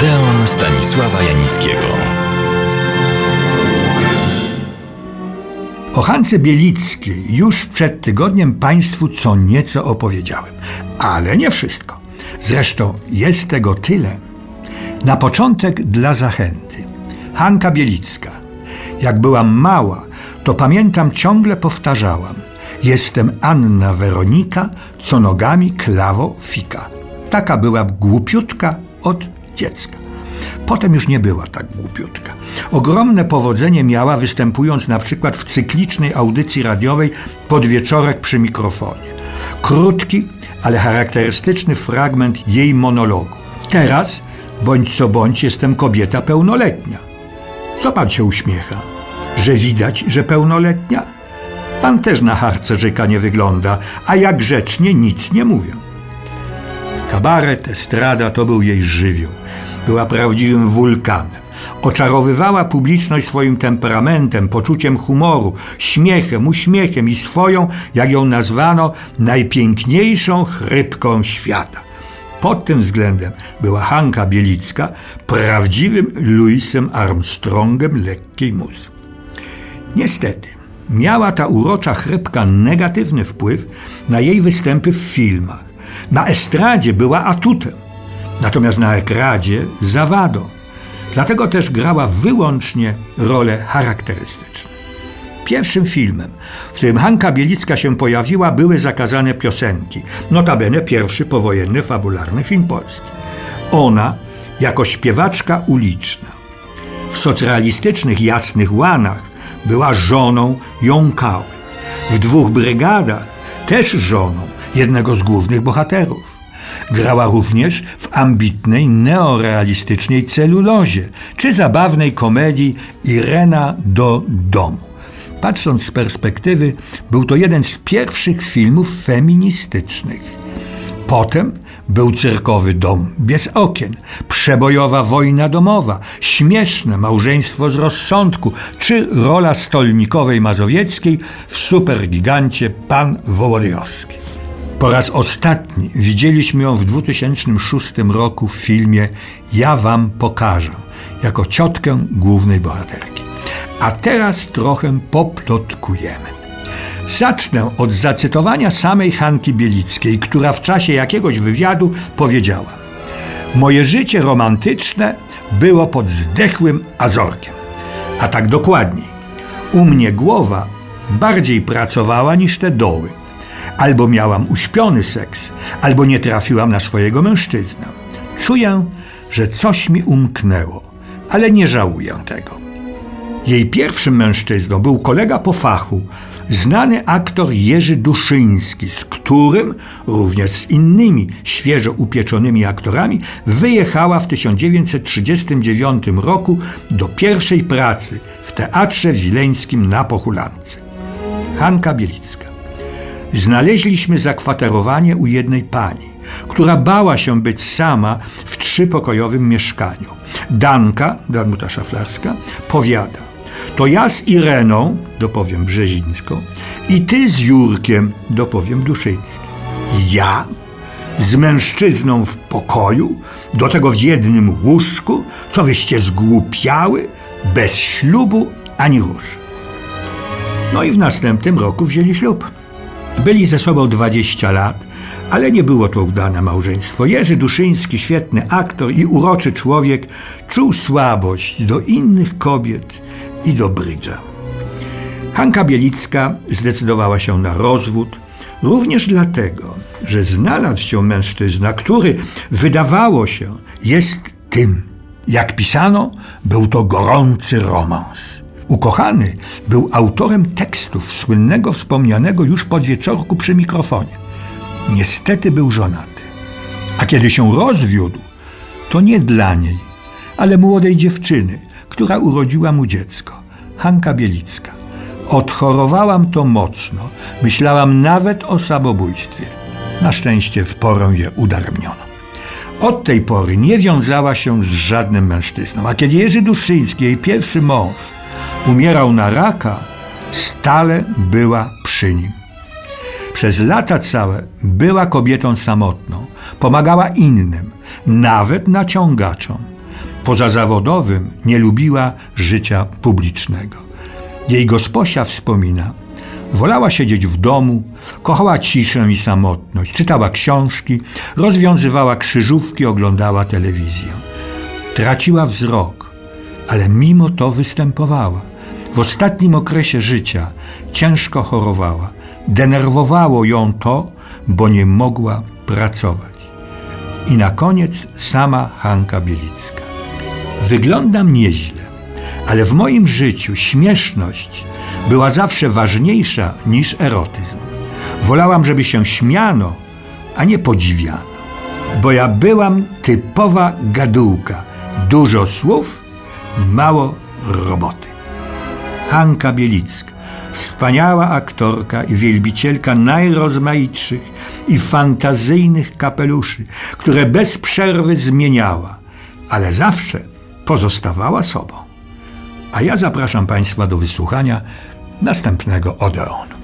Odeon Stanisława Janickiego. O Hance Bielickiej już przed tygodniem Państwu co nieco opowiedziałem, ale nie wszystko. Zresztą jest tego tyle. Na początek dla zachęty. Hanka Bielicka. Jak byłam mała, to pamiętam ciągle powtarzałam. Jestem Anna Weronika, co nogami klawo fika. Taka była głupiutka od dziecka. Potem już nie była tak głupiutka. Ogromne powodzenie miała występując na przykład w cyklicznej audycji radiowej Podwieczorek przy mikrofonie. Krótki, ale charakterystyczny fragment jej monologu. Teraz, bądź co bądź, jestem kobieta pełnoletnia. Co pan się uśmiecha? Że widać, że pełnoletnia? Pan też na harcerzyka nie wygląda, a jak grzecznie nic nie mówią. Kabaret, estrada to był jej żywioł. Była prawdziwym wulkanem. Oczarowywała publiczność swoim temperamentem, poczuciem humoru, śmiechem, uśmiechem i swoją, jak ją nazwano, najpiękniejszą chrypką świata. Pod tym względem była Hanka Bielicka prawdziwym Louisem Armstrongem lekkiej muzy. Niestety, miała ta urocza chrypka negatywny wpływ na jej występy w filmach. Na estradzie była atutem, natomiast na ekradzie zawadą. Dlatego też grała wyłącznie role charakterystyczne. Pierwszym filmem, w którym Hanka Bielicka się pojawiła, były zakazane piosenki. Notabene pierwszy powojenny fabularny film polski. Ona jako śpiewaczka uliczna. W socrealistycznych Jasnych Łanach była żoną Jąkały. W dwóch brygadach też żoną jednego z głównych bohaterów. Grała również w ambitnej, neorealistycznej celulozie czy zabawnej komedii Irena do domu. Patrząc z perspektywy, był to jeden z pierwszych filmów feministycznych. Potem był cyrkowy dom bez okien, przebojowa wojna domowa, śmieszne małżeństwo z rozsądku, czy rola stolnikowej mazowieckiej w supergigancie Pan Wołodyjowski. Po raz ostatni widzieliśmy ją w 2006 roku w filmie Ja Wam pokażę, jako ciotkę głównej bohaterki. A teraz trochę poplotkujemy. Zacznę od zacytowania samej Hanki Bielickiej, która w czasie jakiegoś wywiadu powiedziała: Moje życie romantyczne było pod zdechłym azorkiem. A tak dokładniej. U mnie głowa bardziej pracowała niż te doły. Albo miałam uśpiony seks, albo nie trafiłam na swojego mężczyznę. Czuję, że coś mi umknęło, ale nie żałuję tego. Jej pierwszym mężczyzną był kolega po fachu, znany aktor Jerzy Duszyński, z którym, również z innymi świeżo upieczonymi aktorami, wyjechała w 1939 roku do pierwszej pracy w Teatrze Wileńskim na Pochulance. Hanka Bielicka. Znaleźliśmy zakwaterowanie u jednej pani, która bała się być sama w trzypokojowym mieszkaniu. Danka, Danuta Szaflarska, powiada to ja z Ireną, dopowiem Brzezińską, i ty z Jurkiem, dopowiem Duszyński. Ja? Z mężczyzną w pokoju, do tego w jednym łóżku, co wyście zgłupiały, bez ślubu ani róż. No i w następnym roku wzięli ślub. Byli ze sobą 20 lat, ale nie było to udane małżeństwo. Jerzy Duszyński, świetny aktor i uroczy człowiek, czuł słabość do innych kobiet i do brydża. Hanka Bielicka zdecydowała się na rozwód, również dlatego, że znalazł się mężczyzna, który, wydawało się, jest tym. Jak pisano, był to gorący romans. Ukochany był autorem tekstów słynnego, wspomnianego już podwieczorku przy mikrofonie. Niestety był żonaty. A kiedy się rozwiódł, to nie dla niej, ale młodej dziewczyny, która urodziła mu dziecko, Hanka Bielicka. Odchorowałam to mocno, myślałam nawet o samobójstwie. Na szczęście w porę je udaremniono. Od tej pory nie wiązała się z żadnym mężczyzną, a kiedy Jerzy Duszyński, jej pierwszy mąż, umierał na raka, stale była przy nim. Przez lata całe była kobietą samotną, pomagała innym, nawet naciągaczom, pozazawodowym nie lubiła życia publicznego. Jej gosposia wspomina, wolała siedzieć w domu, kochała ciszę i samotność, czytała książki, rozwiązywała krzyżówki, oglądała telewizję. Traciła wzrok, ale mimo to występowała. W ostatnim okresie życia ciężko chorowała. Denerwowało ją to, bo nie mogła pracować. I na koniec sama Hanka Bielicka. Wyglądam nieźle, ale w moim życiu śmieszność była zawsze ważniejsza niż erotyzm. Wolałam, żeby się śmiano, a nie podziwiano, bo ja byłam typowa gadułka. Dużo słów, mało roboty. Hanka Bielicka, wspaniała aktorka i wielbicielka najrozmaitszych i fantazyjnych kapeluszy, które bez przerwy zmieniała, ale zawsze pozostawała sobą. A ja zapraszam Państwa do wysłuchania następnego Odeonu.